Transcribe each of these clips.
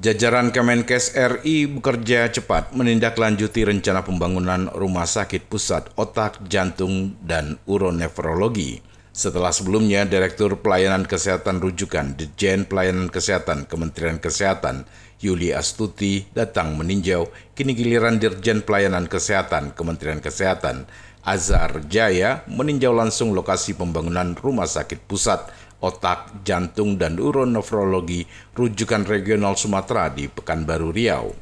Jajaran Kemenkes RI bekerja cepat menindaklanjuti rencana pembangunan Rumah Sakit Pusat Otak, Jantung, dan Uronefrologi. Setelah sebelumnya Direktur Pelayanan Kesehatan Rujukan Dirjen Pelayanan Kesehatan Kementerian Kesehatan Yuli Astuti datang meninjau, kini giliran Dirjen Pelayanan Kesehatan Kementerian Kesehatan Azhar Jaya meninjau langsung lokasi pembangunan Rumah Sakit Pusat otak, jantung, dan uronefrologi rujukan regional Sumatera di Pekanbaru Riau.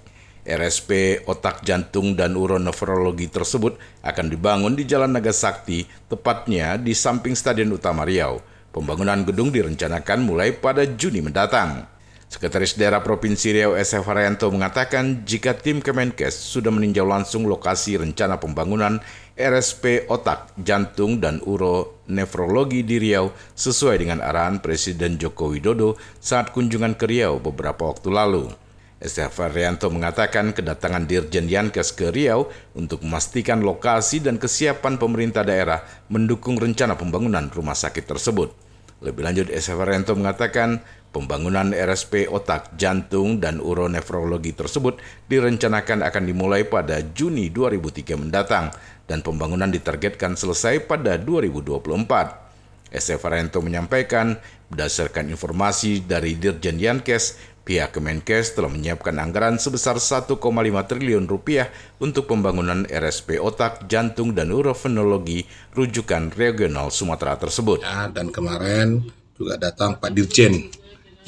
RSP otak jantung dan uronefrologi tersebut akan dibangun di Jalan Nagasakti, tepatnya di samping Stadion Utama Riau. Pembangunan gedung direncanakan mulai pada Juni mendatang. Sekretaris Daerah Provinsi Riau SF Haryanto mengatakan jika tim Kemenkes sudah meninjau langsung lokasi rencana pembangunan RSP otak, jantung, dan uronefrologi di Riau sesuai dengan arahan Presiden Joko Widodo saat kunjungan ke Riau beberapa waktu lalu. SF Haryanto mengatakan kedatangan Dirjen Yankes ke Riau untuk memastikan lokasi dan kesiapan pemerintah daerah mendukung rencana pembangunan rumah sakit tersebut. Lebih lanjut, Haryanto mengatakan Pembangunan RSP otak, jantung, dan uronefrologi tersebut direncanakan akan dimulai pada Juni 2003 mendatang dan pembangunan ditargetkan selesai pada 2024. SF Arento menyampaikan, berdasarkan informasi dari Dirjen Yankes, pihak Kemenkes telah menyiapkan anggaran sebesar 1,5 triliun rupiah untuk pembangunan RSP otak, jantung, dan urofenologi rujukan regional Sumatera tersebut. Ya, dan kemarin juga datang Pak Dirjen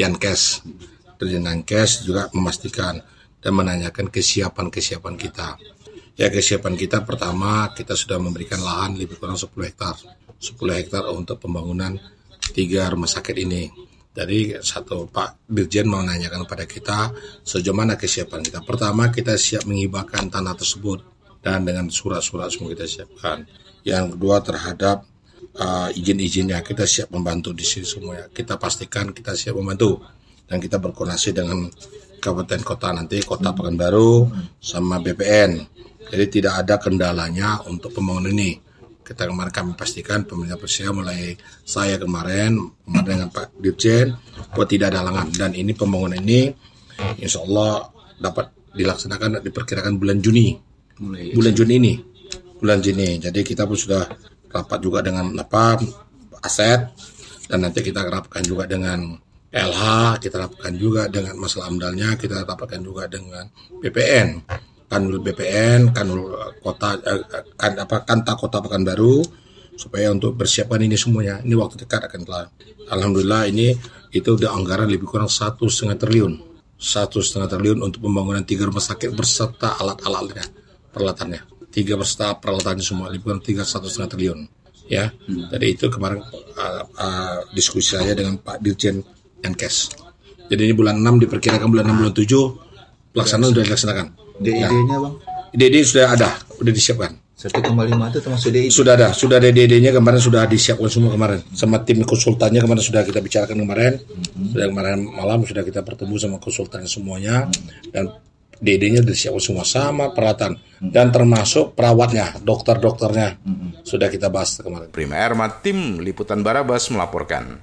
Yankes. Dirjen Yankes juga memastikan dan menanyakan kesiapan-kesiapan kita. Ya kesiapan kita pertama kita sudah memberikan lahan lebih kurang 10 hektar. 10 hektar untuk pembangunan tiga rumah sakit ini. Jadi satu Pak Dirjen menanyakan kepada kita sejauh mana kesiapan kita. Pertama kita siap mengibahkan tanah tersebut dan dengan surat-surat semua kita siapkan. Yang kedua terhadap uh, izin-izinnya kita siap membantu di sini semua ya. Kita pastikan kita siap membantu dan kita berkoordinasi dengan kabupaten kota nanti kota Pekanbaru sama BPN. Jadi tidak ada kendalanya untuk pembangunan ini. Kita kemarin kami pastikan pemerintah Persia mulai saya kemarin kemarin dengan Pak Dirjen bahwa tidak ada halangan. Dan ini pembangunan ini Insya Allah dapat dilaksanakan diperkirakan bulan Juni. Bulan Juni ini. Bulan Juni. Jadi kita pun sudah rapat juga dengan apa aset dan nanti kita rapatkan juga dengan LH, kita rapatkan juga dengan masalah amdalnya, kita rapatkan juga dengan BPN, kanul BPN, kanul kota eh, kan apa kanta kota Pekanbaru supaya untuk persiapan ini semuanya. Ini waktu dekat akan telah. Alhamdulillah ini itu udah anggaran lebih kurang satu setengah triliun, satu setengah triliun untuk pembangunan tiga rumah sakit berserta alat-alatnya, peralatannya tiga beserta peralatan semua lebih kurang tiga satu setengah triliun ya hmm. jadi itu kemarin uh, uh, diskusi saya dengan Pak Dirjen Yankes jadi ini bulan 6 diperkirakan bulan 6 bulan 7 pelaksanaan sudah dilaksanakan DID-nya bang DID sudah ada sudah disiapkan 1,5 itu termasuk DID sudah ada sudah ada DID-nya kemarin sudah disiapkan semua kemarin sama tim konsultannya kemarin sudah kita bicarakan kemarin hmm. sudah kemarin malam sudah kita bertemu sama konsultannya semuanya hmm. dan DD-nya disiapkan semua sama peralatan hmm. dan termasuk perawatnya, dokter-dokternya hmm. sudah kita bahas kemarin. Prima Erma, tim Liputan Barabas melaporkan.